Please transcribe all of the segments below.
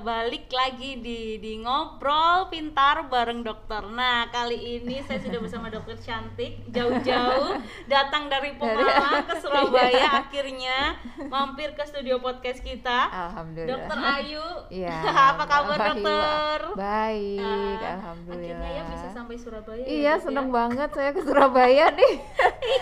balik lagi di di ngobrol pintar bareng dokter. Nah kali ini saya sudah bersama dokter cantik, jauh-jauh datang dari Pemalang ke Surabaya, akhirnya mampir ke studio podcast kita. Alhamdulillah. Dokter Ayu, Iya. apa kabar dokter? Baik, Ah, alhamdulillah. Akhirnya ya bisa sampai Surabaya. ya, Iya, Dok, seneng ya? banget saya ke Surabaya nih.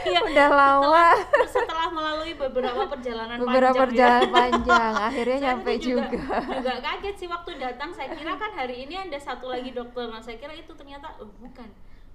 Iya. Udah lama. Setelah, setelah melalui beberapa perjalanan Beberapa panjang ya. perjalanan panjang, akhirnya Saya nyampe tuh juga. juga kaget sih waktu datang saya kira kan hari ini ada satu lagi dokter nah saya kira itu ternyata oh, bukan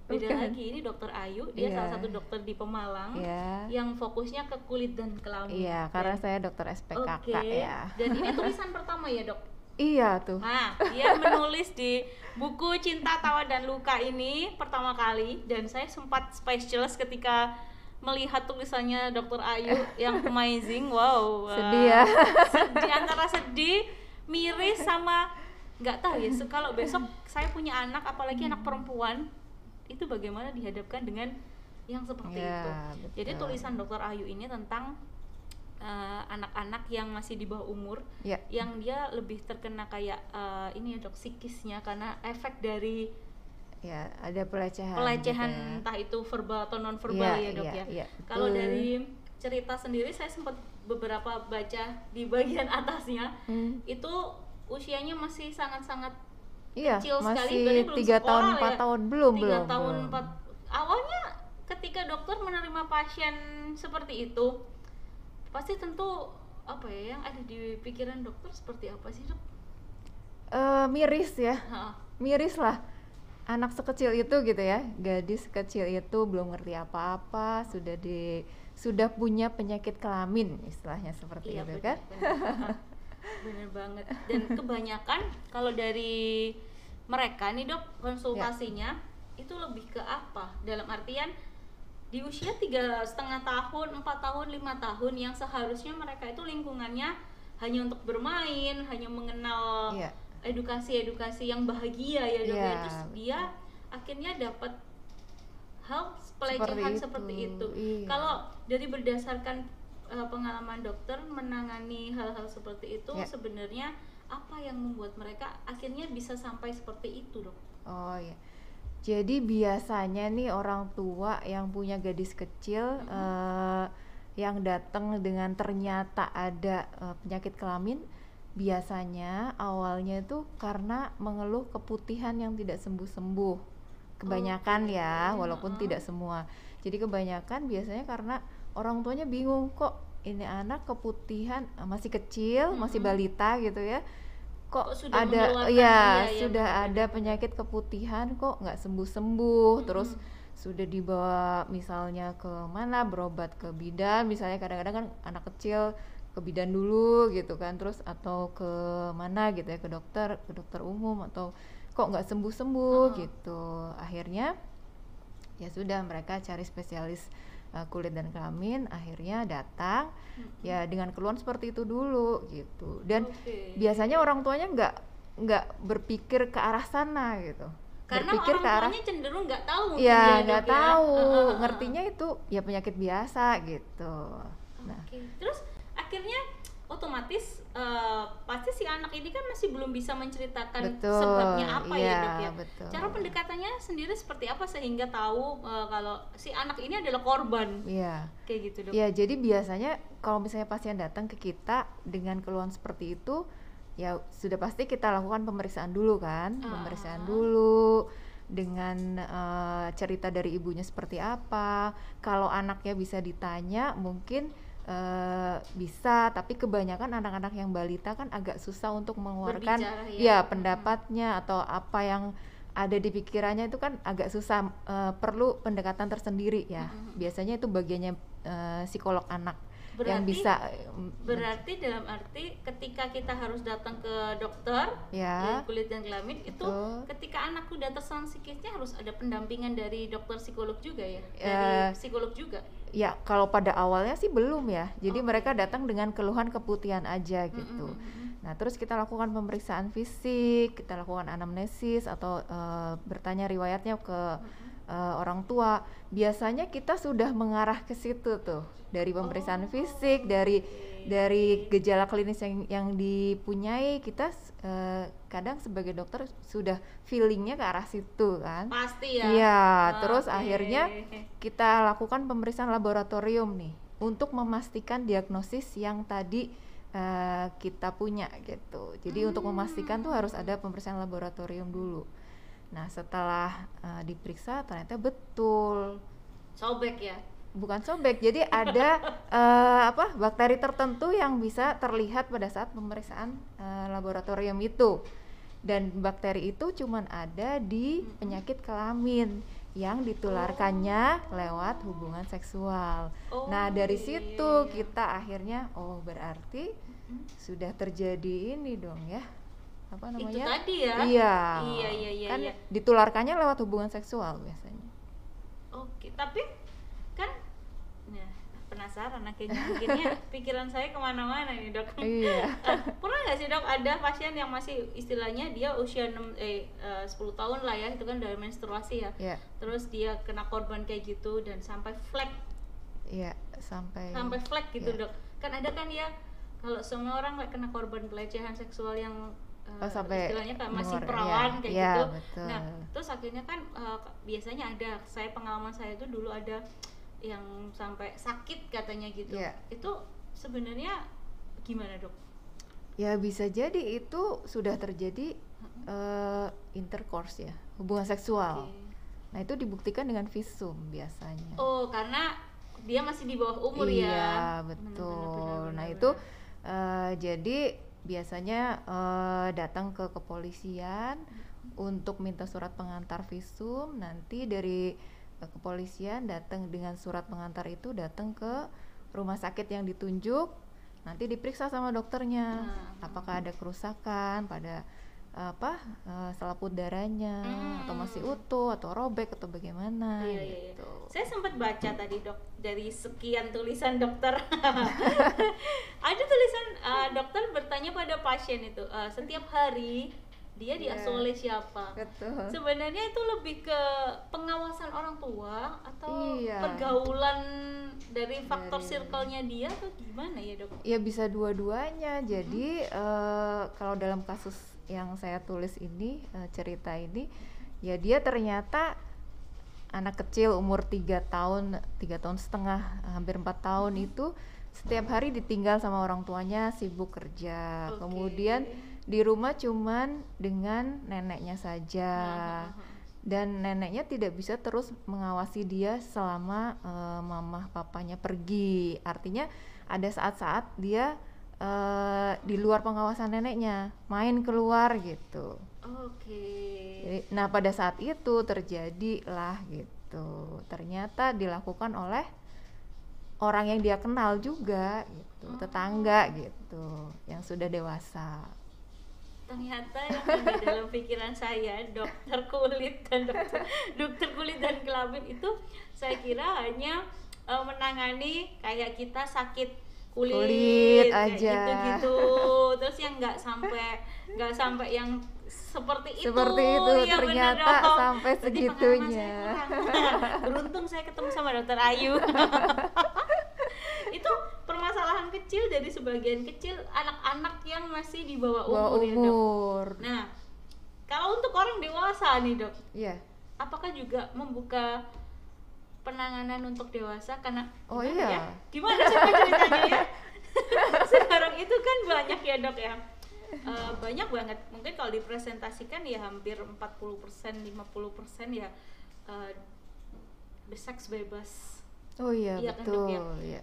beda Bukan. lagi ini dokter Ayu dia Iya. salah satu dokter di Pemalang Iya. yang fokusnya ke kulit dan kelamin Iya, karena Dan- saya dokter SPKK oke ya. dan ini tulisan pertama ya dok Iya tuh. Nah, dia menulis di buku Cinta, Tawa dan Luka ini pertama kali dan saya sempat speechless ketika melihat tulisannya Dokter Ayu yang amazing. Wow. Sedih ya. Sedih antara sedih, miris sama nggak tahu ya. so- Kalau besok saya punya anak, apalagi anak perempuan, itu bagaimana dihadapkan dengan yang seperti Ya, itu. Jadi betul. tulisan Dokter Ayu ini tentang eh, anak-anak yang masih di bawah umur Ya. yang dia lebih terkena kayak eh, ini ya dok psikisnya karena efek dari Ya, ada pelecehan. pelecehan gitu ya. entah itu verbal atau non verbal Iya, ya dok iya, ya. iya, Kalau dari cerita sendiri saya sempat beberapa baca di bagian atasnya Hmm. itu usianya masih sangat-sangat Iya, kecil sekali, masih berarti belum tiga tahun ya? empat tahun belum tiga belum. tahun empat awalnya ketika dokter menerima pasien seperti itu pasti tentu apa ya yang ada di pikiran dokter seperti apa sih dok? Eh, miris ya. Ha, miris lah anak sekecil itu gitu ya gadis kecil itu belum ngerti apa-apa sudah di sudah punya penyakit kelamin istilahnya seperti iya itu benar, kan? benar. benar banget. Dan kebanyakan kalau dari mereka nih dok konsultasinya itu lebih ke apa? Dalam artian di usia tiga setengah tahun empat tahun lima tahun yang seharusnya mereka itu lingkungannya hanya untuk bermain hanya mengenal Iya. edukasi-edukasi yang bahagia ya dok ya. Iya, terus dia akhirnya dapat hal pelecehan Seperti seperti itu, itu, iya. kalau dari berdasarkan uh, pengalaman dokter menangani hal-hal seperti itu Ya. sebenarnya apa yang membuat mereka akhirnya bisa sampai seperti itu dok? Oh ya jadi biasanya nih orang tua yang punya gadis kecil eh, yang datang dengan ternyata ada eh, penyakit kelamin biasanya awalnya itu karena mengeluh keputihan yang tidak sembuh-sembuh kebanyakan ya walaupun heeh. tidak semua jadi kebanyakan biasanya karena orang tuanya bingung kok ini anak keputihan eh, masih kecil masih Mm-mm. balita gitu ya kok, Kok sudah ada ya iya, sudah benar, ada penyakit keputihan kok nggak sembuh-sembuh terus Mm-mm. sudah dibawa misalnya ke mana berobat ke bidan misalnya kadang-kadang kan anak kecil ke bidan dulu gitu kan terus atau ke mana gitu ya ke dokter ke dokter umum atau kok nggak sembuh-sembuh Heeh. gitu. Akhirnya ya sudah mereka cari spesialis uh, kulit dan kelamin. Akhirnya datang ya dengan keluhan seperti itu dulu gitu. Dan Oke. biasanya orang tuanya nggak nggak berpikir ke arah sana gitu. Karena berpikir orang ke arah tuanya cenderung nggak tahu ya nggak ya. tahu. Heeh, heeh, ngertinya itu ya penyakit biasa gitu. Nah. Terus akhirnya otomatis eh, pasti si anak ini kan masih belum bisa menceritakan Betul, sebabnya apa ya iya, dok ya. betul. Cara pendekatannya sendiri seperti apa sehingga tahu eh, kalau si anak ini adalah korban iya kayak gitu dok. ya jadi biasanya kalau misalnya pasien datang ke kita dengan keluhan seperti itu ya sudah pasti kita lakukan pemeriksaan dulu kan pemeriksaan Ah. dulu dengan eh, cerita dari ibunya seperti apa kalau anaknya bisa ditanya mungkin eh, bisa tapi kebanyakan anak-anak yang balita kan agak susah untuk mengeluarkan Berbicara, ya. ya pendapatnya atau apa yang ada di pikirannya itu kan agak susah eh, perlu pendekatan tersendiri ya Mm-mm. biasanya itu bagiannya eh, psikolog anak yang Berarti- bisa eh, Berarti dalam arti ketika kita harus datang ke dokter Ya. di kulit dan kelamin itu Betul. ketika anak udah terserang psikisnya harus ada pendampingan dari dokter psikolog juga ya, Ya. dari psikolog juga. ya kalau pada awalnya sih belum ya jadi Oke. mereka datang dengan keluhan keputihan aja gitu Mm, mm, mm, mm. Nah, terus kita lakukan pemeriksaan fisik, kita lakukan anamnesis atau eh, bertanya riwayatnya ke uh, orang tua biasanya kita sudah mengarah ke situ tuh dari pemeriksaan Oh, fisik dari dari gejala klinis yang yang dipunyai kita uh, kadang sebagai dokter sudah feelingnya ke arah situ kan pasti ya Iya, Oke. terus akhirnya kita lakukan pemeriksaan laboratorium nih untuk memastikan diagnosis yang tadi eh, kita punya gitu. Jadi untuk memastikan tuh harus ada pemeriksaan laboratorium dulu. Nah setelah eh, diperiksa ternyata betul sobek ya bukan sobek. Jadi ada eh, apa bakteri tertentu yang bisa terlihat pada saat pemeriksaan eh, laboratorium itu. Dan bakteri itu cuman ada di penyakit kelamin yang ditularkannya lewat hubungan seksual. Oh, nah, dari iya, situ iya, iya. kita akhirnya oh berarti sudah terjadi ini dong ya. Apa itu namanya? tadi ya Iya. Iya, iya, iya, Kan iya. ditularkannya lewat hubungan seksual biasanya. Oke, tapi kan nah, penasaran akhirnya mungkinnya pikiran saya ke mana-mana nih dok. Iya. Eh, pernah nggak sih dok ada pasien yang masih istilahnya dia usia 6 eh eh, 10 tahun lah ya itu kan dari menstruasi ya. Iya. Terus dia kena korban kayak gitu dan sampai flek Iya, sampai sampai flek gitu Iya. dok. Kan ada kan ya kalau semua orang kena korban pelecehan seksual yang Oh, sampai istilahnya kayak masih mengeluar- perawan iya, kayak iya, gitu. betul. Nah, terus akhirnya kan eh, biasanya ada saya pengalaman saya itu dulu ada yang sampai sakit katanya gitu. Iya. Itu sebenarnya gimana dok? Ya bisa jadi itu sudah terjadi eh, intercourse ya, hubungan seksual. Oke. Nah, itu dibuktikan dengan visum biasanya. Oh karena dia masih di bawah umur iya, ya. betul. Benar, benar, nah, benar, itu benar. eh, jadi biasanya eh, datang ke kepolisian untuk minta surat pengantar visum, nanti dari eh, kepolisian datang dengan surat pengantar itu datang ke rumah sakit yang ditunjuk, nanti diperiksa sama dokternya, Nah. apakah ada kerusakan pada apa eh, selaput darahnya atau masih Hmm. utuh atau robek atau bagaimana Iya, iya, iya. gitu. Saya sempat baca tadi dok dari sekian tulisan dokter. Ada tulisan uh, dokter bertanya pada pasien itu uh, setiap hari dia diasuh Iya. oleh siapa. Betul. Sebenarnya itu lebih ke pengawasan orang tua atau Iya. pergaulan dari faktor Dari- circle-nya dia atau gimana ya dok? Ya bisa dua-duanya. Jadi eh, kalau dalam kasus yang saya tulis ini eh, cerita ini, ya dia ternyata anak kecil umur tiga tahun, tiga tahun setengah, hampir empat tahun itu setiap hari ditinggal sama orang tuanya sibuk kerja. Oke. Kemudian di rumah cuman dengan neneknya saja Nah, dan neneknya tidak bisa terus mengawasi dia selama eh, mamah papanya pergi. Artinya ada saat-saat dia eh, di luar pengawasan neneknya, main keluar gitu. Oke. Jadi, nah pada saat itu terjadilah gitu. Ternyata dilakukan oleh orang yang dia kenal juga gitu, Oh. tetangga gitu, yang sudah dewasa. ternyata yang ada dalam pikiran saya dokter kulit dan dokter, dokter kulit dan kelamin itu saya kira hanya eh, menangani kayak kita sakit kulit, Kulit aja. gitu-gitu terus yang nggak sampai nggak sampai yang seperti itu Seperti itu, bener ternyata dong. sampai segitunya. saya beruntung saya ketemu sama dokter Ayu itu permasalahan kecil dari sebagian kecil anak-anak yang masih di bawah Bawah umur, ya dok umur. Nah, kalau untuk orang dewasa nih dok, Iya. apakah juga membuka penanganan untuk dewasa karena Oh, gimana iya. ya? Gimana sih ceritanya ya? Sekarang itu kan banyak ya dok ya. Eh, banyak banget. Mungkin kalau dipresentasikan ya hampir 40%, 50% ya eh, seks bebas. Oh iya, Iya kan, Dok, betul. ya? Iya.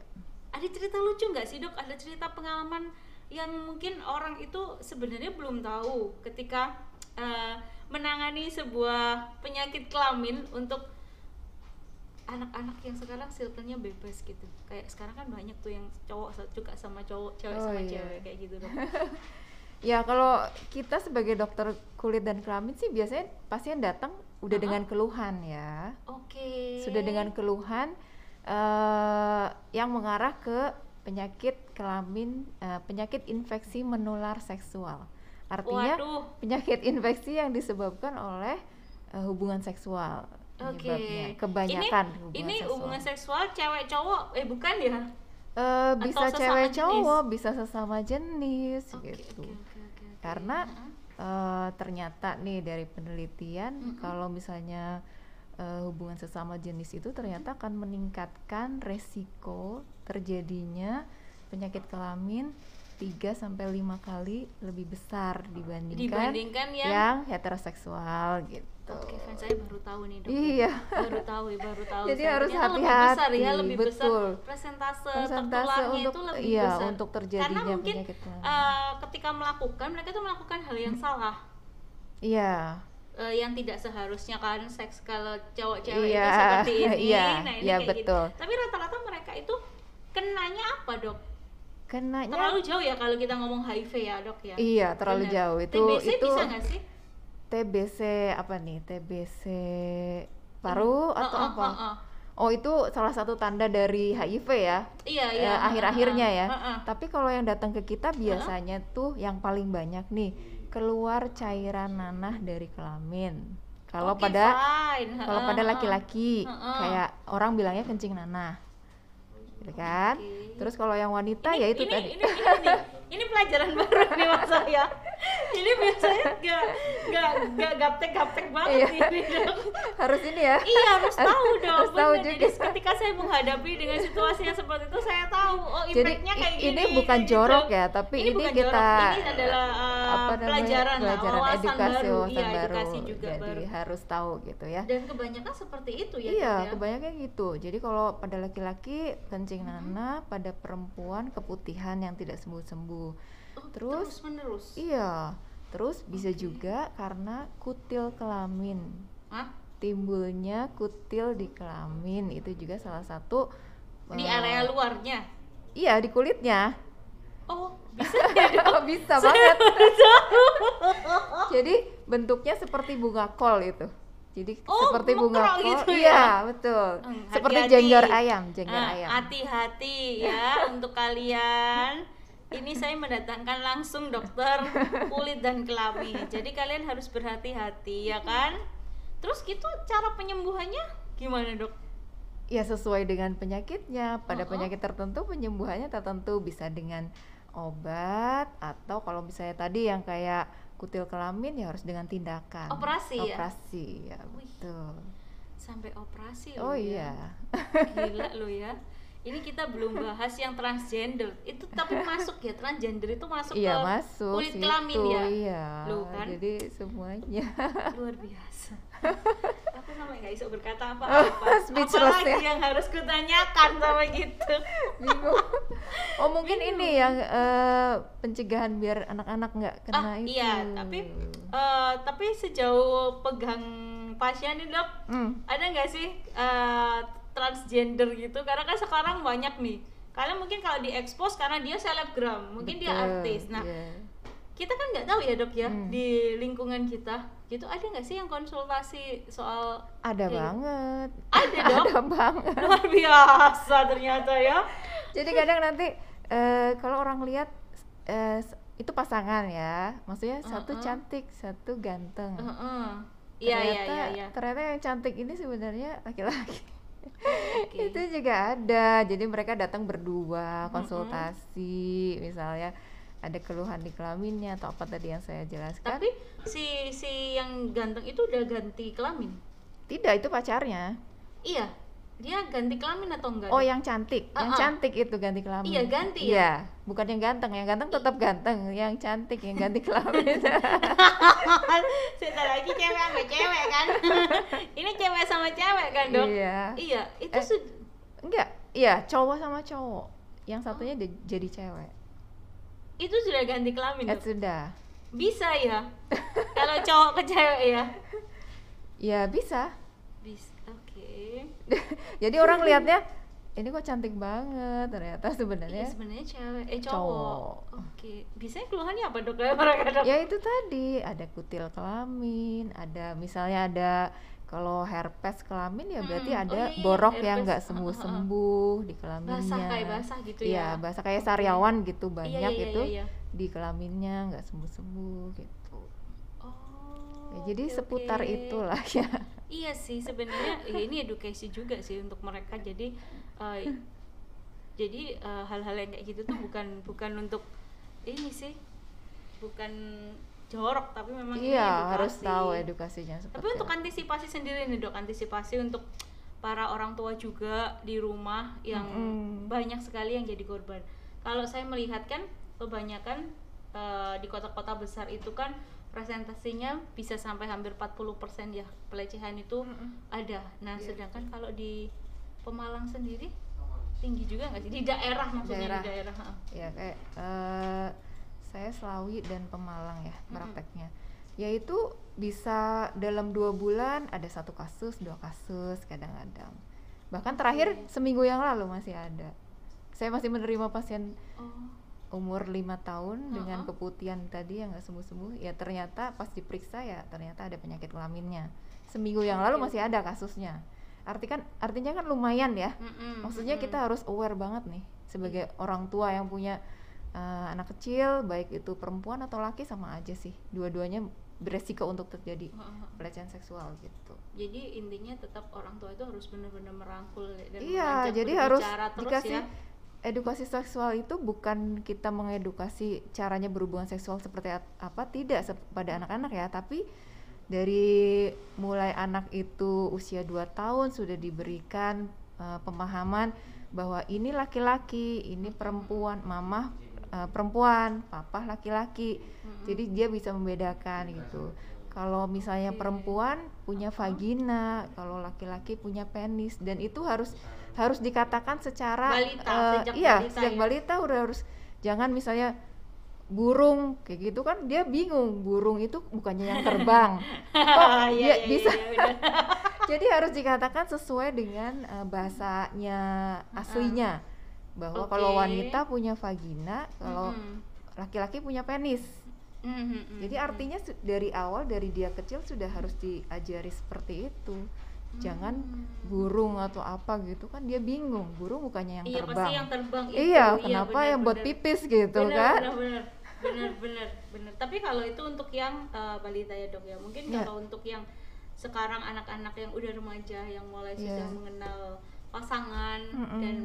Ada cerita lucu nggak sih dok? Ada cerita pengalaman yang mungkin orang itu sebenarnya belum tahu ketika eh, menangani sebuah penyakit kelamin untuk anak-anak yang sekarang circle-nya bebas gitu. Kayak sekarang kan banyak tuh yang cowok suka sama cowok, cewek Oh, sama iya. cewek kayak gitu dok. Ya kalau kita sebagai dokter kulit dan kelamin sih biasanya pasien datang udah Uh-uh. dengan keluhan ya, Oke. sudah dengan keluhan eh, yang mengarah ke penyakit kelamin, eh, penyakit infeksi menular seksual. Artinya Waduh. penyakit infeksi yang disebabkan oleh eh, hubungan seksual. Oke. penyebabnya. Kebanyakan ini, hubungan ini seksual. hubungan seksual cewek cowok eh bukan ya? Eh, bisa sesama cewek jenis? cowok, bisa sesama jenis Oke, gitu. oke, oke, oke, oke. Karena eh, ternyata nih dari penelitian Mm-mm. kalau misalnya eh, hubungan sesama jenis itu ternyata akan meningkatkan resiko terjadinya penyakit kelamin 3 sampai 5 kali lebih besar dibandingkan, dibandingkan yang, yang heteroseksual gitu. Oke, kan saya baru tahu nih dok. Iya. Baru tahu, baru tahu. Jadi saya. harus Ternyata lebih besar ya, hati-hati, lebih betul. besar. Persentase, Persentase tertularnya untuk itu lebih iya besar. untuk Karena terjadinya mungkin penyakit eh, ketika melakukan mereka tuh melakukan hal yang salah. Iya. Eh, yang tidak seharusnya kan seks kalau cowok-cewek Iya, itu seperti ini, iya, nah ini iya, kayak betul. gitu. Tapi rata-rata mereka itu kenanya apa dok? Kenanya Terlalu jauh ya kalau kita ngomong HIV ya dok ya? iya terlalu Benar. jauh itu TBC itu bisa nggak sih? TBC apa nih? TBC paru atau Heeh, apa? heeh. Oh itu salah satu tanda dari HIV ya. Iya eh, iya. akhir-akhirnya ya. Heeh. Tapi kalau yang datang ke kita biasanya tuh yang paling banyak nih keluar cairan nanah dari kelamin. Kalau Oke, pada kalau Heeh, pada laki-laki Heeh. kayak orang bilangnya kencing nanah. Gitu kan? Oke. Terus kalau yang wanita ya itu ini, tadi. Ini, ini, ini, ini pelajaran baru nih mas saya. Ini biasanya gak gak gak gaptek gaptek banget Iya. ini. Harus ini ya. Iya harus tahu dong. Harus tahu juga. Jadi ketika saya menghadapi dengan situasi yang seperti itu saya tahu oh Jadi impactnya kayak i- gini. ini bukan kayak gitu. jorok ya, tapi ini, bukan kita jorok. ini adalah uh, apa namanya, pelajaran, lah, pelajaran wawasan edukasi baru, wawasan iya, baru. edukasi juga Jadi baru. harus tahu gitu ya. Dan kebanyakan seperti itu ya. iya, Dok, ya? kebanyakan gitu. Jadi kalau pada laki-laki kencing nanah, pada perempuan keputihan yang tidak sembuh-sembuh. Oh, terus- terus menerus. Iya. Terus bisa juga karena kutil kelamin. Hah? Timbulnya kutil di kelamin itu juga salah satu Di eh, area luarnya. Iya, di kulitnya. Oh, bisa ya dok? bisa banget. Jadi bentuknya seperti bunga kol itu. Jadi Oh, seperti bunga kol. gitu ya? iya, betul. Hmm, seperti hati-hati. jengger ayam, jengger Ah, ayam. Hati-hati ya untuk kalian. Ini saya mendatangkan langsung dokter kulit dan kelamin. Jadi kalian harus berhati-hati ya kan? Terus gitu cara penyembuhannya gimana dok? Ya sesuai dengan penyakitnya. Pada Uh-uh. penyakit tertentu penyembuhannya tertentu bisa dengan obat atau kalau misalnya tadi yang kayak kutil kelamin ya harus dengan tindakan. Operasi ya? Operasi ya, Wih. betul. Sampai operasi Oh loh iya. ya. Gila lo ya. Ini kita belum bahas yang transgender. Itu tapi masuk ya transgender itu masuk Iya ke masuk kulit situ, kelamin ya. Iya. Loh, kan? Jadi semuanya. luar biasa aku sampai nggak bisa berkata apa-apa. Speechless apalagi ya. yang harus kutanyakan sama gitu. Bingung. Oh mungkin ini yang eh, pencegahan biar anak-anak nggak kena ah itu. iya tapi eh, tapi sejauh pegang pasien nih dok Hmm, ada nggak sih eh, transgender gitu? Karena kan sekarang banyak nih. Kalian mungkin kalau diekspos karena dia selebgram mungkin dia betul, artis. Nah iya. Kita kan nggak tahu ya dok ya Hmm. di lingkungan kita. Gitu ada nggak sih yang konsultasi soal ada kayak- banget. Ada dok? Ada banget. Luar biasa ternyata ya. Jadi kadang nanti eh, kalau orang lihat s- itu pasangan ya. Maksudnya satu Uh-uh. cantik satu ganteng. Iya iya ternyata iya iya. ternyata yang cantik ini sebenarnya laki-laki. Oke. itu juga ada. Jadi mereka datang berdua konsultasi misalnya ada keluhan di kelaminnya atau apa tadi yang saya jelaskan Tapi si si yang ganteng itu udah ganti kelamin. tidak itu pacarnya Iya. Dia ganti kelamin atau enggak? oh yang cantik yang Uh-uh. cantik itu ganti kelamin Iya, ganti ya? Iya, bukan yang ganteng yang ganteng tetap ganteng yang cantik yang ganti kelamin Sebentar lagi cewek sama cewek kan. Ini cewek sama cewek kan, Dok? iya Iya, itu Eh. enggak iya cowok sama cowok yang satunya di- jadi cewek itu sudah ganti kelamin, Dok. sudah Bisa ya. Kalau cowok ke cewek ya. ya bisa Bisa. Oke. jadi orang lihatnya ini kok cantik banget ternyata Iya, sebenarnya sebenarnya cewek eh cowok. Cowok. Oke. Biasanya keluhannya apa, Dok? ya itu tadi ada kutil kelamin ada misalnya ada kalau herpes kelamin ya berarti. Oh, ada iya, iya, borok yang herpes. nggak ha, ha. sembuh sembuh di kelaminnya Basah kayak basah gitu iya ya. basah kayak sariawan gitu Iya, banyak iya, itu iya, iya. di kelaminnya nggak sembuh sembuh gitu Oh. Ya, jadi oke, seputar oke. itulah ya iya sih sebenarnya ya ini edukasi juga sih untuk mereka jadi uh, jadi uh, hal-hal yang kayak gitu tuh bukan bukan untuk ini sih bukan jorok tapi memang ini iya harus tahu edukasinya tapi untuk antisipasi sendiri nih dok antisipasi untuk para orang tua juga di rumah yang Mm-mm. banyak sekali yang jadi korban. Kalau saya melihat kan kebanyakan eh, di kota-kota besar itu kan presentasinya bisa sampai hampir 40% ya pelecehan itu ada. Nah Iya. sedangkan kalau di Pemalang sendiri tinggi juga nggak sih? Di daerah maksudnya Daerah. di daerah ya kayak eh, saya Selawi dan Pemalang ya prakteknya. Yaitu bisa dalam dua bulan ada satu kasus dua kasus kadang-kadang. Bahkan terakhir seminggu yang lalu masih ada. Saya masih menerima pasien oh. umur lima tahun dengan Ha-ha. keputihan tadi yang nggak sembuh-sembuh. Ya ternyata pas diperiksa ya ternyata ada penyakit kelaminnya. Seminggu yang lalu masih ada kasusnya. Arti kan artinya kan lumayan ya. Mm-mm, maksudnya mm-mm. kita harus aware banget nih sebagai orang tua yang punya uh, anak kecil baik itu perempuan atau laki sama aja sih. Dua-duanya beresiko untuk terjadi pelecehan seksual gitu. Jadi intinya tetap orang tua itu harus benar-benar merangkul dan iya jadi harus terus dikasih ya edukasi seksual itu bukan kita mengedukasi caranya berhubungan seksual seperti apa tidak pada anak-anak ya. Tapi dari mulai anak itu usia 2 tahun sudah diberikan uh, pemahaman bahwa ini laki-laki, ini perempuan, mama uh, perempuan, papa laki-laki. Jadi dia bisa membedakan gitu. Kalau misalnya perempuan punya vagina, kalau laki-laki punya penis dan itu harus harus dikatakan secara Balita, eh, sejak iya, balita sejak ya. balita udah harus jangan misalnya burung kayak gitu kan dia bingung. Burung itu bukannya yang terbang. Kok Iya, dia iya, bisa iya, jadi harus dikatakan sesuai dengan eh, bahasanya aslinya bahwa kalau Oke. wanita punya vagina kalau laki-laki punya penis Mm, mm, mm, jadi mm. artinya dari awal dari dia kecil sudah harus diajari seperti itu jangan Hmm. burung atau apa gitu kan dia bingung burung bukannya yang iya terbang pasti yang terbang itu iya kenapa benar, yang buat pipis gitu benar, kan benar benar benar benar benar tapi kalau itu untuk yang eh, balita ya dok ya mungkin Iya. kalau untuk yang sekarang anak-anak yang udah remaja yang mulai Iya. sudah mengenal pasangan Mm-mm. dan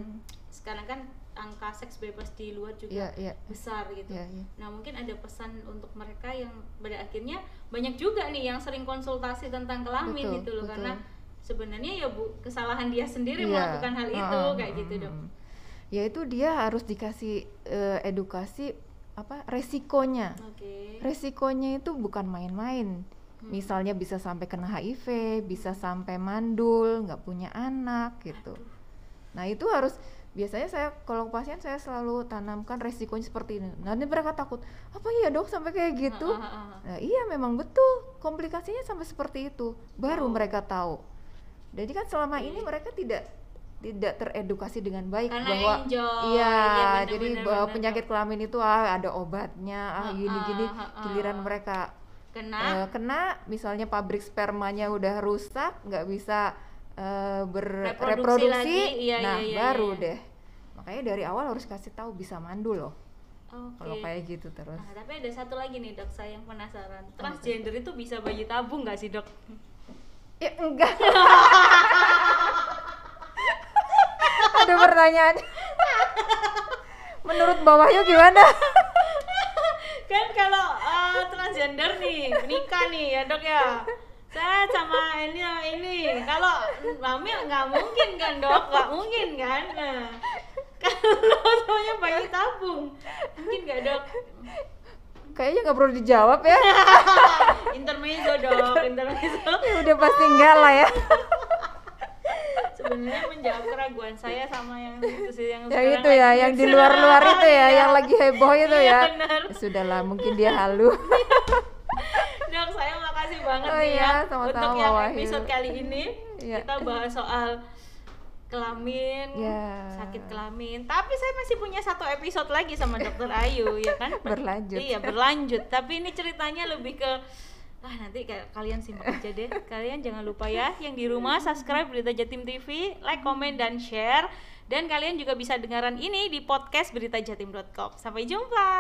sekarang kan angka seks bebas di luar juga iya iya besar gitu iya iya Nah, mungkin ada pesan untuk mereka yang pada akhirnya banyak juga nih yang sering konsultasi tentang kelamin Betul, gitu loh betul. karena sebenarnya ya Bu kesalahan dia sendiri Iya. melakukan hal itu Heeh, kayak gitu, Dok. heeh. ya itu dia harus dikasih eh, edukasi apa resikonya Oke. resikonya itu bukan main-main Hmm. misalnya bisa sampai kena HIV bisa sampai mandul nggak punya anak gitu nah itu harus biasanya saya kalau pasien saya selalu tanamkan resikonya seperti ini. Nanti mereka takut apa iya dok sampai kayak gitu. Nah, iya memang betul komplikasinya sampai seperti itu baru Oh. mereka tahu. Jadi kan selama ini mereka tidak tidak teredukasi dengan baik Karena bahwa enjoy, iya benar, jadi bahwa penyakit kelamin itu ah ada obatnya ah Heeh, gini gini heeh. giliran mereka Kena? eh, kena. Misalnya pabrik spermanya udah rusak nggak bisa eh, Reproduksi berreproduksi iya, nah iya, iya, baru iya. deh makanya dari awal harus kasih tahu bisa mandul loh Oke. kalau kayak gitu terus Nah, tapi ada satu lagi nih dok, saya yang penasaran. Transgender itu bisa bayi tabung nggak sih dok? Ya enggak. Ada pertanyaan. Menurut Mbak Wahyu gimana? kan kalau eh, transgender nih nikah nih ya dok ya saya sama ini sama ini kalau hamil nggak mungkin kan dok nggak mungkin kan nah kalau semuanya bayi tabung mungkin nggak dok Kayaknya nggak perlu dijawab ya. intermezzo dok intermezzo Ya udah pasti enggak lah ya. sebenarnya menjawab keraguan saya sama yang itu sih yang Yang itu ya, yang di luar-luar itu ya, yang lagi heboh itu Iya, ya. Ya Sudahlah, mungkin dia halu. Banget Oh nih iya, ya sama-sama, untuk yang Wahyu. episode kali ini. Iya. Kita bahas soal kelamin, Iya. sakit kelamin. Tapi saya masih punya satu episode lagi sama Dokter Ayu, ya kan? Berlanjut. Iya, berlanjut. Tapi ini ceritanya lebih ke ah nanti kayak kalian simak aja deh. Kalian jangan lupa ya yang di rumah subscribe Berita Jatim TV, like, komen dan share. Dan kalian juga bisa dengaran ini di podcast beritajatim.com. Sampai jumpa.